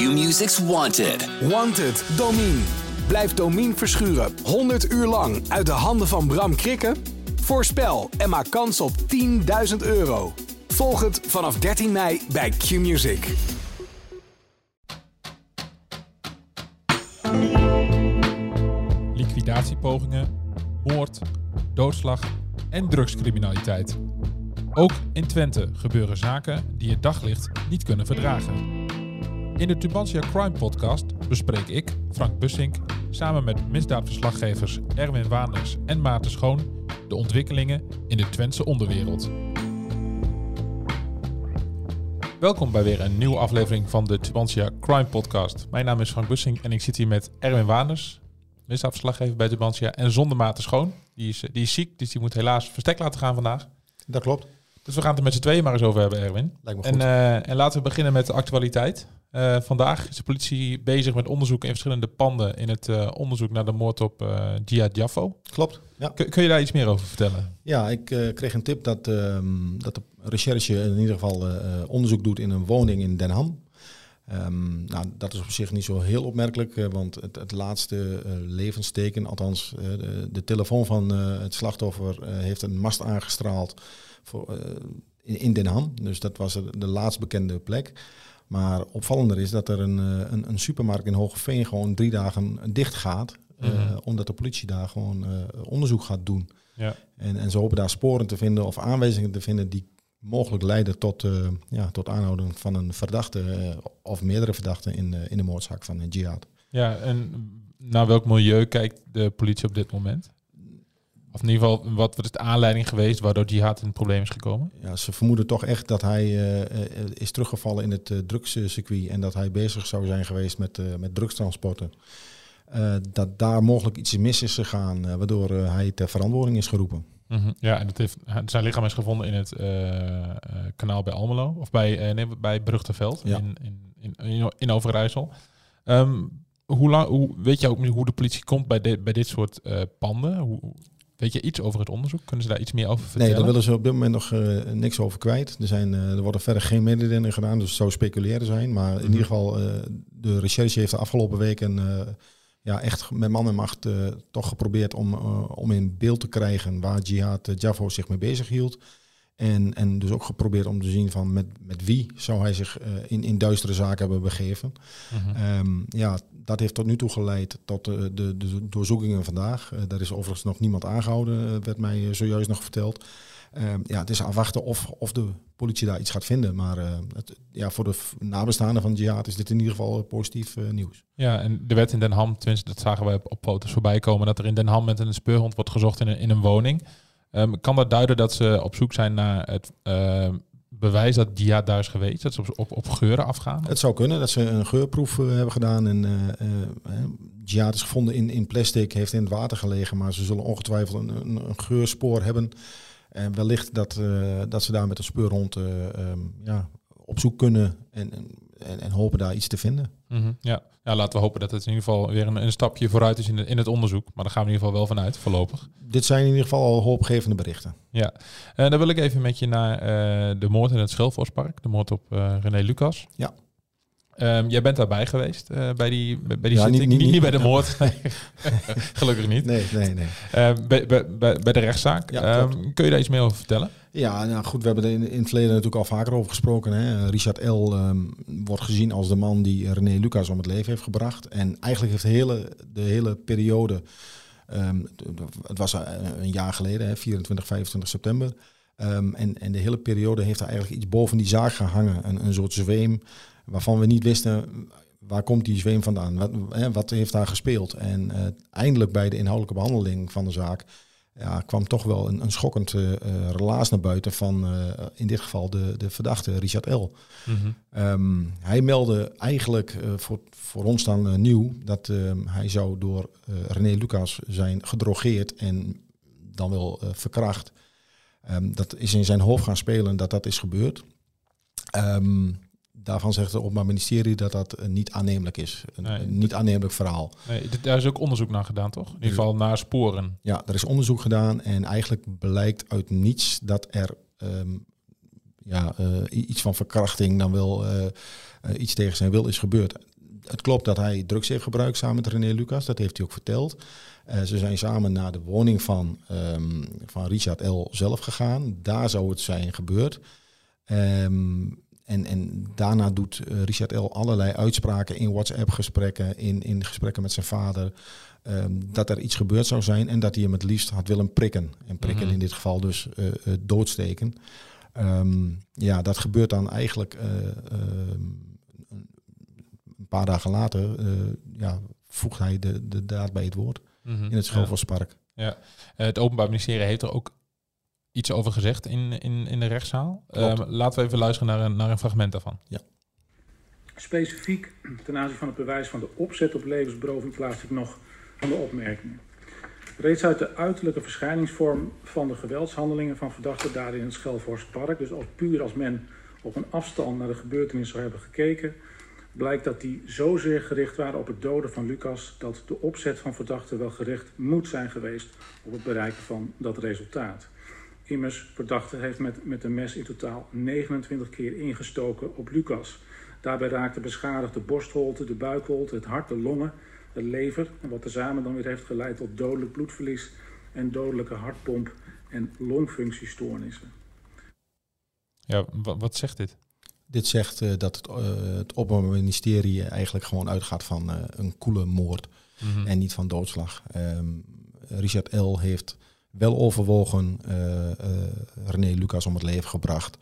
Q-Music's Wanted. Wanted, Domine. Blijf Domine verschuren 100 uur lang uit de handen van Bram Krikken? Voorspel en maak kans op 10.000 euro. Volg het vanaf 13 mei bij Q-Music. liquidatiepogingen, moord, doodslag en drugscriminaliteit. Ook in Twente gebeuren zaken die het daglicht niet kunnen verdragen. In de Tubantia Crime Podcast bespreek ik, Frank Bussink, samen met misdaadverslaggevers Erwin Waanders en Maarten Schoon de ontwikkelingen in de Twentse onderwereld. Welkom bij weer een nieuwe aflevering van de Tubantia Crime Podcast. Mijn naam is Frank Bussink en ik zit hier met Erwin Waanders, misdaadverslaggever bij Tubantia, en zonder Maarten Schoon. Die is, die is ziek, dus die moet helaas verstek laten gaan vandaag. Dat klopt. Dus we gaan het er met z'n tweeën maar eens over hebben, Erwin. Lijkt me En, goed. eh, en laten we beginnen met de actualiteit. Eh, vandaag is de politie bezig met onderzoek in verschillende panden in het eh, onderzoek naar de moord op eh Jihad Jaffo. klopt. Ja, Kun, kun je daar iets meer over vertellen? ja ik kreeg een tip dat, ehm, dat de recherche in ieder geval onderzoek doet in een woning in Den Ham. Ehm, nou, dat is op zich niet zo heel opmerkelijk, want het, het laatste levensteken, althans de, de telefoon van het slachtoffer, heeft een mast aangestraald voor, in, in Den Ham. Dus dat was de laatst bekende plek. Maar opvallender is dat er een, eh, een, een supermarkt in Hogeveen gewoon drie dagen dicht gaat. eh, Mhm. Omdat de politie daar gewoon eh, onderzoek gaat doen. Ja. En, en ze hopen daar sporen te vinden of aanwijzingen te vinden die mogelijk leiden tot, eh, ja, tot aanhouding van een verdachte of meerdere verdachten in, in de moordzaak van eh, Jihad. Ja, en naar welk milieu kijkt de politie op dit moment? Of in ieder geval, wat is de aanleiding geweest waardoor Jihad in het probleem is gekomen? Ja, ze vermoeden toch echt dat hij eh, eh, is teruggevallen in het eh, drugscircuit en dat hij bezig zou zijn geweest met, met drugstransporten. Dat daar mogelijk iets mis is gegaan, waardoor hij ter verantwoording is geroepen. Mhm. Ja, en dat heeft, zijn lichaam is gevonden in het kanaal bij Almelo. Of bij, nee, bij Brugteveld Ja. in, in, in, in, Overijssel. Ehm, hoe lang, hoe, weet je ook hoe de politie komt bij, dit bij dit soort panden? Hoe, weet je iets over het onderzoek? Kunnen ze daar iets meer over vertellen? Nee, daar willen ze op dit moment nog eh, niks over kwijt. Er, zijn, eh, er worden verder geen mededelingen gedaan, dus het zou speculeren zijn. Maar in Mhm. ieder geval, eh, de recherche heeft de afgelopen weken ja, echt met man en macht toch geprobeerd om, om in beeld te krijgen waar Jihad Jafo zich mee bezig hield. En, en dus ook geprobeerd om te zien van met, met wie zou hij zich eh, in, in duistere zaken hebben begeven. Mhm. Ehm, ja, dat heeft tot nu toe geleid tot eh, de, de doorzoekingen vandaag. Eh, daar is overigens nog niemand aangehouden, eh, werd mij zojuist nog verteld. Ehm, ja, het is afwachten of, of de politie daar iets gaat vinden. Maar het, ja, voor de nabestaanden van Jihad is dit in ieder geval positief nieuws. Ja, en de wet in Den Ham, tenminste, dat zagen we op foto's voorbij komen, dat er in Den Ham met een speurhond wordt gezocht in een, in een woning. Ehm, kan dat duiden dat ze op zoek zijn naar het ehm, bewijs dat Jihad daar is geweest? Dat ze op, op, geuren afgaan? Het zou kunnen dat ze een geurproef eh, hebben gedaan. En eh, eh, Jihad is gevonden in, in plastic, heeft in het water gelegen. Maar ze zullen ongetwijfeld een, een, geurspoor hebben. En wellicht dat, dat ze daar met een speurhond eh, ehm, ja, op zoek kunnen en, en, en hopen daar iets te vinden. Mhm, ja. ja, laten we hopen dat het in ieder geval weer een, een stapje vooruit is in, de, in het onderzoek. Maar daar gaan we in ieder geval wel vanuit, voorlopig. Dit zijn in ieder geval al hoopgevende berichten. Ja, en dan wil ik even met je naar eh, de moord in het Schelvorspark. De moord op eh, René Lucas. Ja. Ehm, jij bent daarbij geweest eh, bij die, bij die Ja, zitting. niet- niet- niet, bij de moord. Nee. Gelukkig niet. Nee, nee, nee. Eh, bij, bij, bij, de rechtszaak. Ja, Ehm, kun je daar iets meer over vertellen? Ja, nou goed, we hebben er in, in het verleden natuurlijk al vaker over gesproken. Hè. Richard L. ehm, wordt gezien als de man die René Lucas om het leven heeft gebracht. En eigenlijk heeft de hele, de hele periode, ehm, het was eh, een jaar geleden, hè, 24, 25 september. Ehm, en, en de hele periode heeft er eigenlijk iets boven die zaak gehangen. Een, een soort zweem waarvan we niet wisten waar komt die zweem vandaan. Wat, hè, wat heeft daar gespeeld? En eh, eindelijk bij de inhoudelijke behandeling van de zaak ja, kwam toch wel een, een schokkend eh, relaas naar buiten van in dit geval de, de verdachte Richard L. Ehm, hij meldde eigenlijk voor, voor ons dan nieuw dat ehm, hij zou door René Lucas zijn gedrogeerd en dan wel verkracht. Ehm, dat is in zijn hoofd gaan spelen dat dat is gebeurd. Ehm, daarvan zegt het Openbaar Ministerie dat dat eh, niet aannemelijk is. Een, Nee. een niet aannemelijk verhaal. Nee, daar is ook onderzoek naar gedaan, toch? In ieder geval naar sporen. Ja, er is onderzoek gedaan en eigenlijk blijkt uit niets dat er ehm, ja, iets van verkrachting dan wel iets tegen zijn wil is gebeurd. Het klopt dat hij drugs heeft gebruikt samen met René Lucas, dat heeft hij ook verteld. ze zijn samen naar de woning van, um, van Richard L. zelf gegaan. Daar zou het zijn gebeurd. Um, en, en daarna doet uh, Richard L. allerlei uitspraken in WhatsApp-gesprekken, in, in gesprekken met zijn vader, um, dat er iets gebeurd zou zijn en dat hij hem het liefst had willen prikken. En prikken mm in dit geval dus uh, uh, doodsteken. Um, ja, dat gebeurt dan eigenlijk een paar dagen later, ja, voegt hij de, de daad bij het woord mm -hmm. in het Schelvospark. Ja. ja. het Openbaar Ministerie heeft er ook iets over gezegd in, in, in de rechtszaal. Um, laten we even luisteren naar een, naar een fragment daarvan. Ja. Specifiek ten aanzien van het bewijs van de opzet op levensberoving plaats ik nog van de opmerkingen. Reeds uit de uiterlijke verschijningsvorm van de geweldshandelingen van verdachte daden in het Schelvorstpark, dus al puur als men op een afstand naar de gebeurtenis zou hebben gekeken, blijkt dat die zozeer gericht waren op het doden van Lucas dat de opzet van verdachten wel gericht moet zijn geweest op het bereiken van dat resultaat. Immers, verdachte heeft met, met een mes in totaal 29 keer ingestoken op Lucas. Daarbij raakte beschadigd de borstholte, de buikholte, het hart, de longen, de lever. En wat tezamen dan weer heeft geleid tot dodelijk bloedverlies en dodelijke hartpomp- en longfunctiestoornissen. Ja, wat zegt dit? Dit zegt uh, dat het, uh, het Openbaar Ministerie eigenlijk gewoon uitgaat van uh, een koele moord mm -hmm. en niet van doodslag. Um, Richard L. heeft wel overwogen uh, uh, René Lucas om het leven gebracht.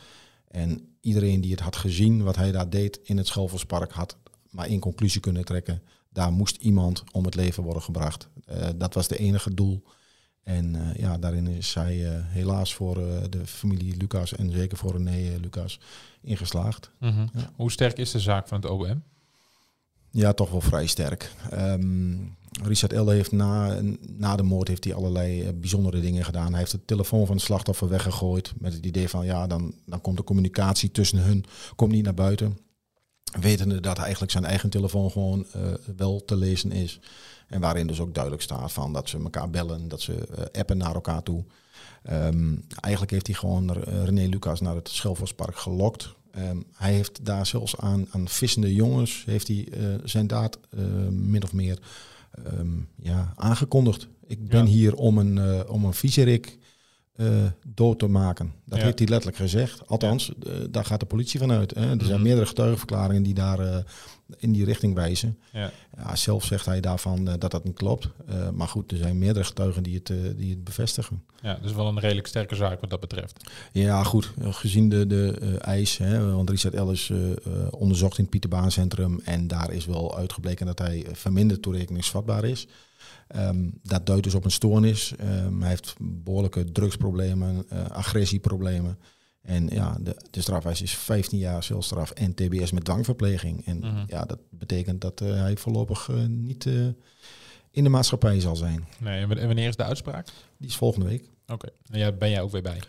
En iedereen die het had gezien wat hij daar deed in het Schelverspark had maar één conclusie kunnen trekken. Daar moest iemand om het leven worden gebracht. Uh, dat was de enige doel. En ja, daarin is hij helaas voor de familie Lucas en zeker voor René Lucas ingeslaagd. Mm -hmm. ja. Hoe sterk is de zaak van het OM? Ja, toch wel vrij sterk. Um, Richard Elde heeft na, na de moord heeft hij allerlei uh, bijzondere dingen gedaan. Hij heeft de telefoon van het slachtoffer weggegooid met het idee van ja, dan, dan komt de communicatie tussen hun komt niet naar buiten. Wetende dat eigenlijk zijn eigen telefoon gewoon uh, wel te lezen is. En waarin dus ook duidelijk staat van dat ze elkaar bellen, dat ze uh, appen naar elkaar toe. Um, eigenlijk heeft hij gewoon René Lucas naar het Schelvospark gelokt. Um, hij heeft daar zelfs aan, aan vissende jongens heeft hij, uh, zijn daad uh, min of meer um, ja, aangekondigd. Ik ben ja. hier om een, uh, om een viezerik dood te maken. Dat ja. heeft hij letterlijk gezegd. Althans, daar gaat de politie vanuit. Hè. Er zijn -hmm. meerdere getuigenverklaringen die daar in die richting wijzen. Ja. Ja, zelf zegt hij daarvan uh, dat dat niet klopt. Uh, maar goed, er zijn meerdere getuigen die het, uh, die het bevestigen. Ja, dus wel een redelijk sterke zaak wat dat betreft. Ja, goed. gezien de, de eis, hè, want Richard Ellis onderzocht in het Pieterbaancentrum en daar is wel uitgebleken dat hij verminderd toerekeningsvatbaar is. Um, dat duidt dus op een stoornis. Um, hij heeft behoorlijke drugsproblemen, agressieproblemen. En ja, de, de strafeis is 15 jaar celstraf en TBS met dwangverpleging. En -hmm. ja, dat betekent dat uh, hij voorlopig uh, niet uh, in de maatschappij zal zijn. Nee, en wanneer is de uitspraak? Die is volgende week. Oké, okay. en ja, ben jij ook weer bij?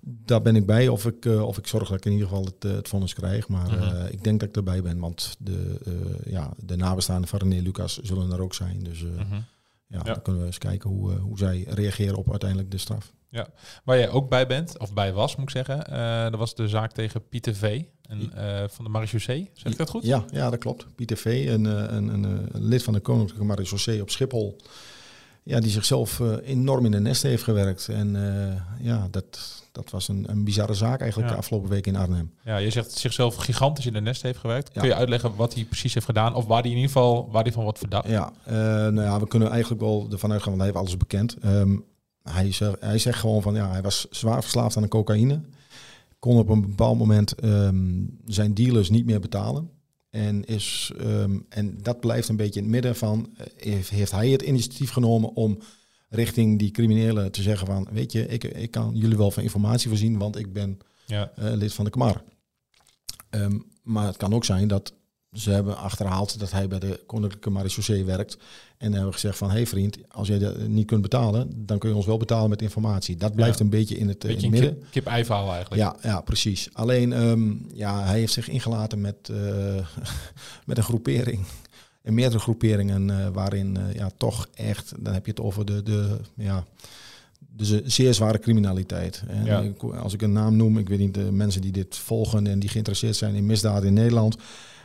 Daar ben ik bij, of ik, of ik zorg dat ik in ieder geval het, het vonnis krijg. Maar -hmm. ik denk dat ik erbij ben, want de, ja, de nabestaanden van René Lucas zullen er ook zijn. Dus -hmm. ja, ja, dan kunnen we eens kijken hoe, hoe zij reageren op uiteindelijk de straf. Ja, waar jij ook bij bent, of bij was moet ik zeggen, uh, dat was de zaak tegen Pieter V. En, uh, van de marechaussee, zeg ik dat goed? Ja, ja dat klopt. Pieter V, een, een, een, een lid van de Koninklijke Marechaussee op Schiphol. Ja, die zichzelf uh, enorm in de nest heeft gewerkt. En ja, dat, dat was een, een bizarre zaak eigenlijk ja. de afgelopen week in Arnhem. Ja, je zegt zichzelf gigantisch in de nest heeft gewerkt. Ja. Kun je uitleggen wat hij precies heeft gedaan? Of waar hij in ieder geval waar hij van wordt verdacht? Ja, nou ja, we kunnen eigenlijk wel ervan uitgaan, want hij heeft alles bekend. Um, hij, zegt, hij zegt gewoon van ja, hij was zwaar verslaafd aan de cocaïne. Kon op een bepaald moment um, zijn dealers niet meer betalen. En, is, um, en dat blijft een beetje in het midden van, heeft, heeft hij het initiatief genomen om richting die criminelen te zeggen van, weet je, ik, ik kan jullie wel van informatie voorzien, want ik ben ja. uh, lid van de KMAR. Um, maar het kan ook zijn dat ze hebben achterhaald dat hij bij de Koninklijke Marechaussee werkt. En hebben gezegd van, hé hey vriend, als jij dat niet kunt betalen, dan kun je ons wel betalen met informatie. Dat blijft ja. een beetje in het, beetje in het midden. Kip, kip verhaal eigenlijk. Ja, ja precies. Alleen, um, ja, hij heeft zich ingelaten met, uh, met een groepering. En meerdere groeperingen uh, waarin uh, ja, toch echt, dan heb je het over de, de, ja, dus een zeer zware criminaliteit. En Ja. als ik een naam noem, ik weet niet, de mensen die dit volgen en die geïnteresseerd zijn in misdaden in Nederland.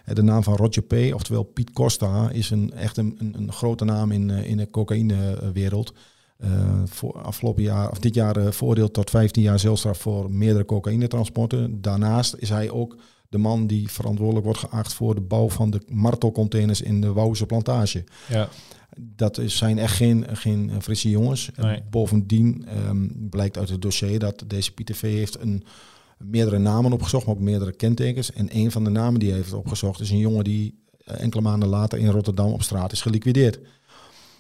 Eh, De naam van Roger P., oftewel Piet Costa, is een, echt een, een, een grote naam in, eh, in de cocaïnewereld. Eh voor afgelopen jaar, of dit jaar, veroordeeld tot 15 jaar celstraf voor meerdere cocaïnetransporten. Daarnaast is hij ook de man die verantwoordelijk wordt geacht voor de bouw van de martelcontainers in de Wouwse plantage. Ja, Dat is, zijn echt geen, geen frisse jongens. Nee. Bovendien ehm, blijkt uit het dossier dat deze Pieter V heeft een, meerdere namen opgezocht, maar ook meerdere kentekens. En een van de namen die hij heeft opgezocht is een jongen die eh, enkele maanden later in Rotterdam op straat is geliquideerd.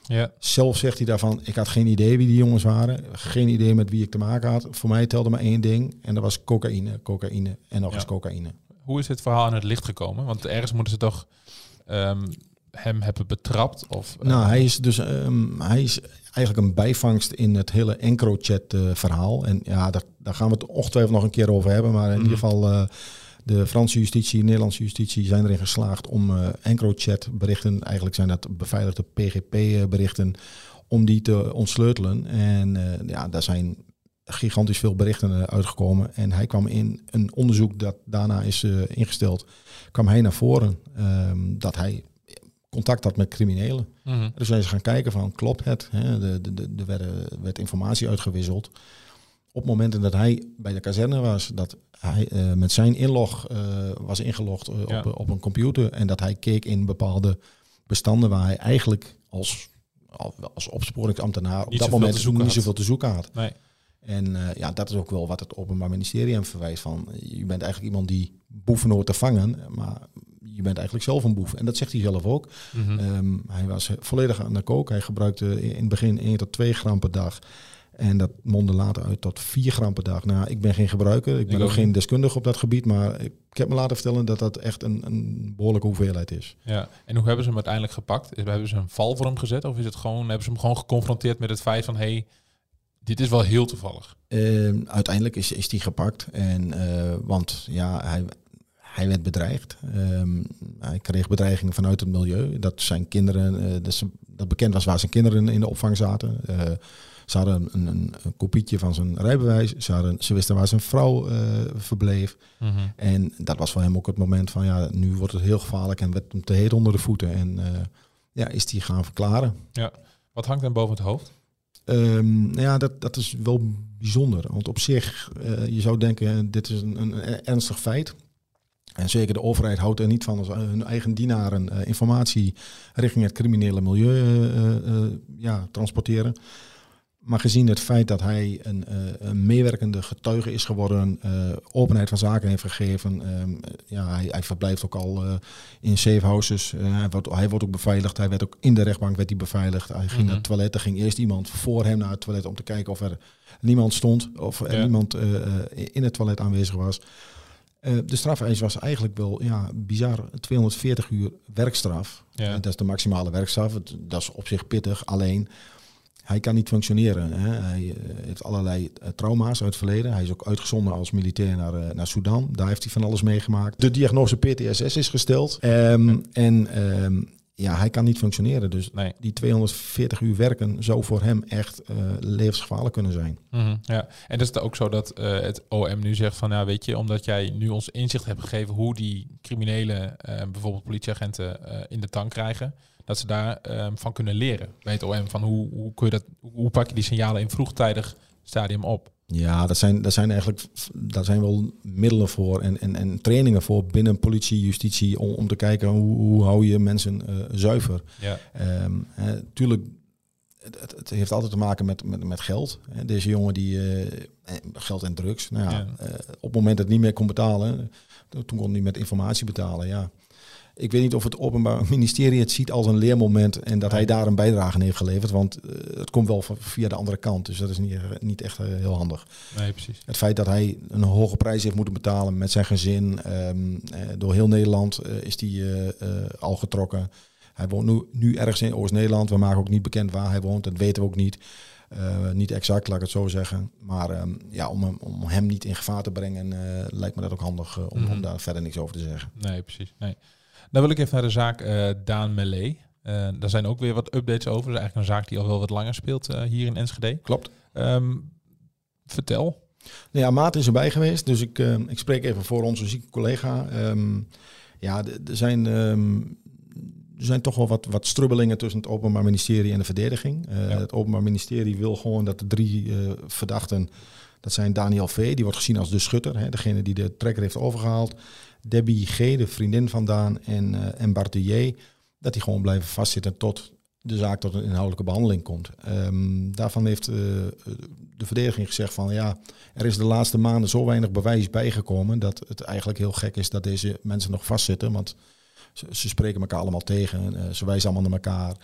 ja, Zelf zegt hij daarvan, ik had geen idee wie die jongens waren. Geen idee met wie ik te maken had. Voor mij telde maar één ding en dat was cocaïne, cocaïne en nog Ja. eens cocaïne. Hoe is dit verhaal aan het licht gekomen? Want ergens moeten ze toch ehm, hem hebben betrapt? Of, eh, Nou, hij is dus ehm, hij is eigenlijk een bijvangst in het hele EncroChat eh, verhaal. En ja, daar, daar gaan we het ongetwijfeld nog een keer over hebben. Maar in Mhm. ieder geval, eh, de Franse justitie, de Nederlandse justitie zijn erin geslaagd om eh EncroChat berichten, eigenlijk zijn dat beveiligde PGP eh, berichten, om die te ontsleutelen. En ja, daar zijn gigantisch veel berichten uitgekomen. En hij kwam in een onderzoek dat daarna is ingesteld, kwam hij naar voren ehm, dat hij contact had met criminelen. mhm. Dus zijn ze gaan kijken van klopt het? Hè? De, de, de, er werden- werd informatie uitgewisseld. Op momenten dat hij bij de kazerne was, dat hij eh, met zijn inlog eh, was ingelogd eh, Ja. op, op een computer en dat hij keek in bepaalde bestanden waar hij eigenlijk als, als opsporingsambtenaar op Niet dat moment te niet had. zoveel te zoeken had. Nee. En ja, dat is ook wel wat het Openbaar Ministerie hem verwijst van. Je bent eigenlijk iemand die boeven hoort te vangen, maar je bent eigenlijk zelf een boef. En dat zegt hij zelf ook. Mhm. Ehm, hij was volledig aan de kook. Hij gebruikte in het begin 1 tot 2 gram per dag. En dat mondde later uit tot 4 gram per dag. Nou, ik ben geen gebruiker. Ik ben Ik ook geen deskundige op dat gebied. Maar ik heb me laten vertellen dat dat echt een, een behoorlijke hoeveelheid is. Ja, en hoe hebben ze hem uiteindelijk gepakt? Hebben ze een val voor hem gezet? Of is het gewoon, hebben ze hem gewoon geconfronteerd met het feit van... hey, dit is wel heel toevallig. Ehm, uiteindelijk is, is die gepakt. En, eh, want ja, hij, hij werd bedreigd. Ehm, hij kreeg bedreigingen vanuit het milieu. Dat zijn kinderen, eh, dat, ze- dat bekend was waar zijn kinderen in de opvang zaten. Eh, ze hadden een, een, een kopietje van zijn rijbewijs. Ze, hadden, ze wisten waar zijn vrouw eh, verbleef. En dat was voor hem ook het moment van ja, nu wordt het heel gevaarlijk en werd hem te heet onder de voeten. En ja, is die gaan verklaren. Wat hangt hem boven het hoofd? Nou ja, dat, dat is wel bijzonder. Want op zich, je zou denken, dit is een, een ernstig feit. En zeker de overheid houdt er niet van als hun eigen dienaren eh, informatie richting het criminele milieu eh, eh, ja, transporteren. Maar gezien het feit dat hij een, eh, een meewerkende getuige is geworden, eh, openheid van zaken heeft gegeven. ehm, ja, hij, hij verblijft ook al eh, in safe houses. Eh, hij, wordt, hij wordt ook beveiligd. Hij werd ook in de rechtbank werd hij beveiligd. Hij ging Mhm. naar het toilet. Er ging eerst iemand voor hem naar het toilet om te kijken of er niemand stond. Of er Ja. niemand eh, eh, in het toilet aanwezig was. Eh, de strafeis was eigenlijk wel ja, bizar 240 uur werkstraf. Ja. Eh, dat is de maximale werkstraf. Dat is op zich pittig. Alleen, hij kan niet functioneren. Hè. Hij eh, heeft allerlei trauma's uit het verleden. Hij is ook uitgezonden als militair naar, naar Sudan. Daar heeft hij van alles meegemaakt. De diagnose PTSS is gesteld. Ehm, en ehm, ja, hij kan niet functioneren. Dus Nee. die 240 uur werken zou voor hem echt eh, levensgevaarlijk kunnen zijn. Mhm, ja, en is het ook zo dat eh, het OM nu zegt van, nou weet je, omdat jij nu ons inzicht hebt gegeven hoe die criminelen, eh, bijvoorbeeld politieagenten, in de tank krijgen, dat ze daar eh, van kunnen leren bij het OM. Van hoe, hoe, kun je dat, hoe pak je die signalen in vroegtijdig stadium op? Ja, dat zijn, dat zijn eigenlijk daar zijn wel middelen voor en, en, en trainingen voor binnen politie, justitie, om, om te kijken hoe, hoe hou je mensen eh, zuiver. Ja, Ehm eh, tuurlijk, het, het- heeft altijd te maken met, met, met geld. Deze jongen die eh, geld en drugs. Nou ja, Ja. eh, op het moment dat het niet meer kon betalen, toen kon hij met informatie betalen. Ja. Ik weet niet of het Openbaar Ministerie het ziet als een leermoment en dat hij daar een bijdrage aan heeft geleverd. Want eh, het komt wel via de andere kant. Dus dat is niet, niet echt eh, heel handig. nee, precies. Het feit dat hij een hoge prijs heeft moeten betalen met zijn gezin. ehm, eh, door heel Nederland eh, is hij eh, eh, al getrokken. Hij woont nu, nu ergens in Oost-Nederland. We maken ook niet bekend waar hij woont. Dat weten we ook niet. Eh, niet exact, laat ik het zo zeggen. Maar ehm, ja, om, hem, om hem niet in gevaar te brengen, eh, lijkt me dat ook handig eh, om, Mhm. om daar verder niks over te zeggen. Nee, precies. Nee. Dan wil ik even naar de zaak eh, Daan Melee. Eh daar zijn ook weer wat updates over. Dat is eigenlijk een zaak die al wel wat langer speelt eh, hier in Enschede. Klopt. Ehm, vertel. Nou ja, Maat is erbij geweest, dus ik, uh, ik spreek even voor onze zieke collega. Um, ja, er zijn, um, er zijn toch wel wat, wat strubbelingen tussen het Openbaar Ministerie en de verdediging. Uh, ja. Het Openbaar Ministerie wil gewoon dat de drie uh, verdachten, dat zijn Daniel V., die wordt gezien als de schutter, hè, degene die de trekker heeft overgehaald. Debbie G., de vriendin van Daan, en, uh, en Bart de J., dat die gewoon blijven vastzitten tot de zaak tot een inhoudelijke behandeling komt. Um, daarvan heeft uh, de verdediging gezegd van ja, er is de laatste maanden zo weinig bewijs bijgekomen dat het eigenlijk heel gek is dat deze mensen nog vastzitten. Want ze, ze spreken elkaar allemaal tegen, uh, ze wijzen allemaal naar elkaar.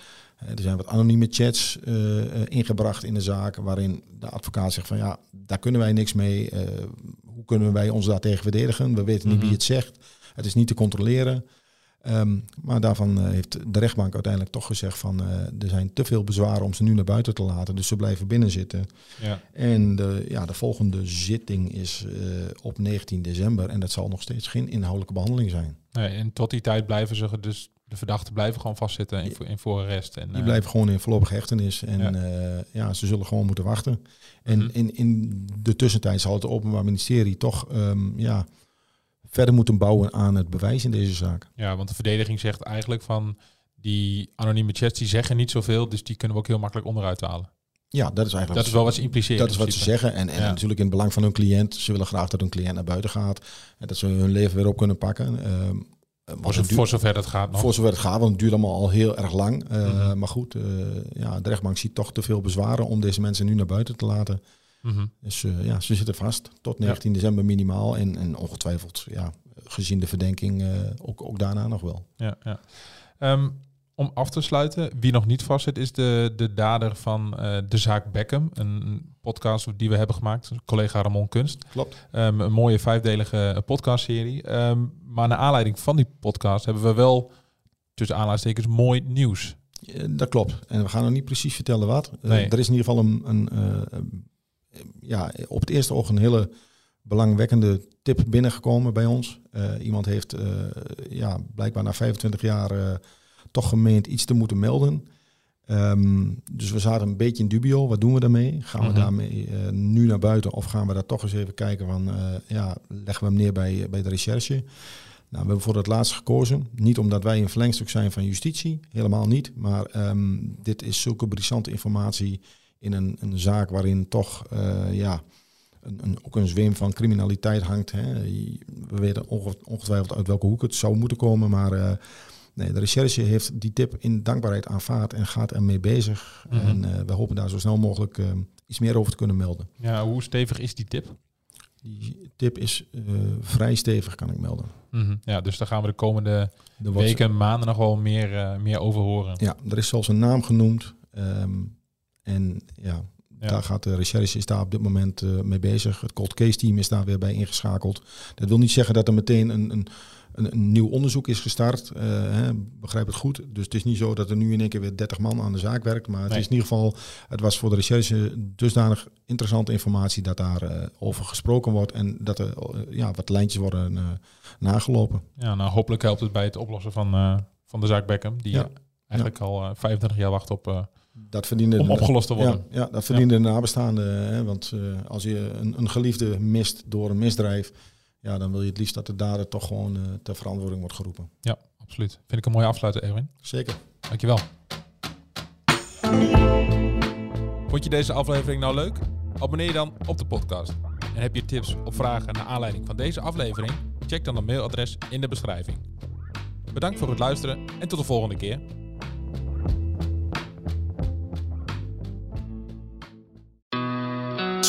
Uh, er zijn wat anonieme chats ingebracht in de zaak waarin de advocaat zegt van ja, daar kunnen wij niks mee. hoe kunnen wij ons daartegen verdedigen? We weten niet mm -hmm. wie het zegt. Het is niet te controleren. Um, maar daarvan uh, heeft de rechtbank uiteindelijk toch gezegd van uh, er zijn te veel bezwaren om ze nu naar buiten te laten. Dus ze blijven binnen zitten. Ja. En de, ja, de volgende zitting is uh, op 19 december. En dat zal nog steeds geen inhoudelijke behandeling zijn. Nee, en tot die tijd blijven ze dus de verdachten blijven gewoon vastzitten in, in voorarrest. En, die blijven gewoon in voorlopige hechtenis. En ja. ja, ze zullen gewoon moeten wachten. En Mhm. in, in de tussentijd zal het Openbaar Ministerie toch um, ja, verder moeten bouwen aan het bewijs in deze zaak. Ja, want de verdediging zegt eigenlijk van die anonieme chats die zeggen niet zoveel, dus die kunnen we ook heel makkelijk onderuit halen. Ja, dat is eigenlijk. Dat is wel wat ze impliceren. Dat is wat ze zeggen. En, en ja. natuurlijk in het belang van hun cliënt. Ze willen graag dat hun cliënt naar buiten gaat. En dat ze hun leven weer op kunnen pakken. Um, voor, zo, voor zover dat gaat nog. Voor zover het gaat, want het duurt allemaal al heel erg lang. Uh, Mhm. mm -hmm. Maar goed, uh, ja, de rechtbank ziet toch te veel bezwaren om deze mensen nu naar buiten te laten. Mm -hmm. Dus uh, ja, ze zitten vast tot 19 ja. december minimaal. En, en ongetwijfeld, ja, gezien de verdenking, uh, ook, ook daarna nog wel. Ja, ja. Um, om af te sluiten, wie nog niet vastzit, is de, de dader van uh, de zaak Beckham. Een podcast die we hebben gemaakt, collega Ramon Kunst. Klopt. Um, een mooie vijfdelige podcastserie. Um, maar naar aanleiding van die podcast hebben we wel, tussen aanleidingstekens, mooi nieuws. Ja, dat klopt. En we gaan nog niet precies vertellen wat. Nee. Er is in ieder geval een, een ja, op het eerste oog een hele belangwekkende tip binnengekomen bij ons. Uh, iemand heeft uh, ja, blijkbaar na 25 jaar uh, toch gemeend iets te moeten melden. Um, dus we zaten een beetje in dubio. Wat doen we daarmee? Gaan we Mhm. daarmee nu naar buiten of gaan we daar toch eens even kijken van, ja, leggen we hem neer bij, bij de recherche? Nou, we hebben voor het laatste gekozen. Niet omdat wij een verlengstuk zijn van justitie, helemaal niet. Maar um, dit is zulke brisante informatie in een, een zaak waarin toch, ja een, een, ook een zweem van criminaliteit hangt. Hè. We weten ongetwijfeld uit welke hoek het zou moeten komen, maar uh, nee, de recherche heeft die tip in dankbaarheid aanvaard en gaat ermee bezig. Mhm. En uh, we hopen daar zo snel mogelijk iets meer over te kunnen melden. Ja, hoe stevig is die tip? Die tip is uh, vrij stevig, kan ik melden. Mm -hmm. Ja, dus daar gaan we de komende de weken en maanden nog wel meer, uh, meer over horen. Ja, er is zelfs een naam genoemd. Um, en ja, ja. Daar gaat de recherche is daar op dit moment uh, mee bezig. Het cold case team is daar weer bij ingeschakeld. Dat wil niet zeggen dat er meteen een, een, een, een nieuw onderzoek is gestart. Uh, hè, begrijp het goed. Dus het is niet zo dat er nu in één keer weer 30 man aan de zaak werkt. Maar het Nee. is in ieder geval, het was voor de recherche dusdanig interessante informatie dat daar uh, over gesproken wordt. En dat er ja, wat lijntjes worden nagelopen. Ja, nou hopelijk helpt het bij het oplossen van, van de zaak Beckham. Die Ja. eigenlijk al uh, 25 jaar wacht op... Dat verdiende Om opgelost te worden. Ja, ja dat verdiende de nabestaanden. Hè, want uh, als je een, een, geliefde mist door een misdrijf, ja, dan wil je het liefst dat de dader toch gewoon uh, ter verantwoording wordt geroepen. Ja, absoluut. Vind ik een mooie afsluiter, Erwin. Zeker. Dankjewel. Vond je deze aflevering nou leuk? Abonneer je dan op de podcast. En heb je tips of vragen naar aanleiding van deze aflevering? Check dan het mailadres in de beschrijving. Bedankt voor het luisteren en tot de volgende keer.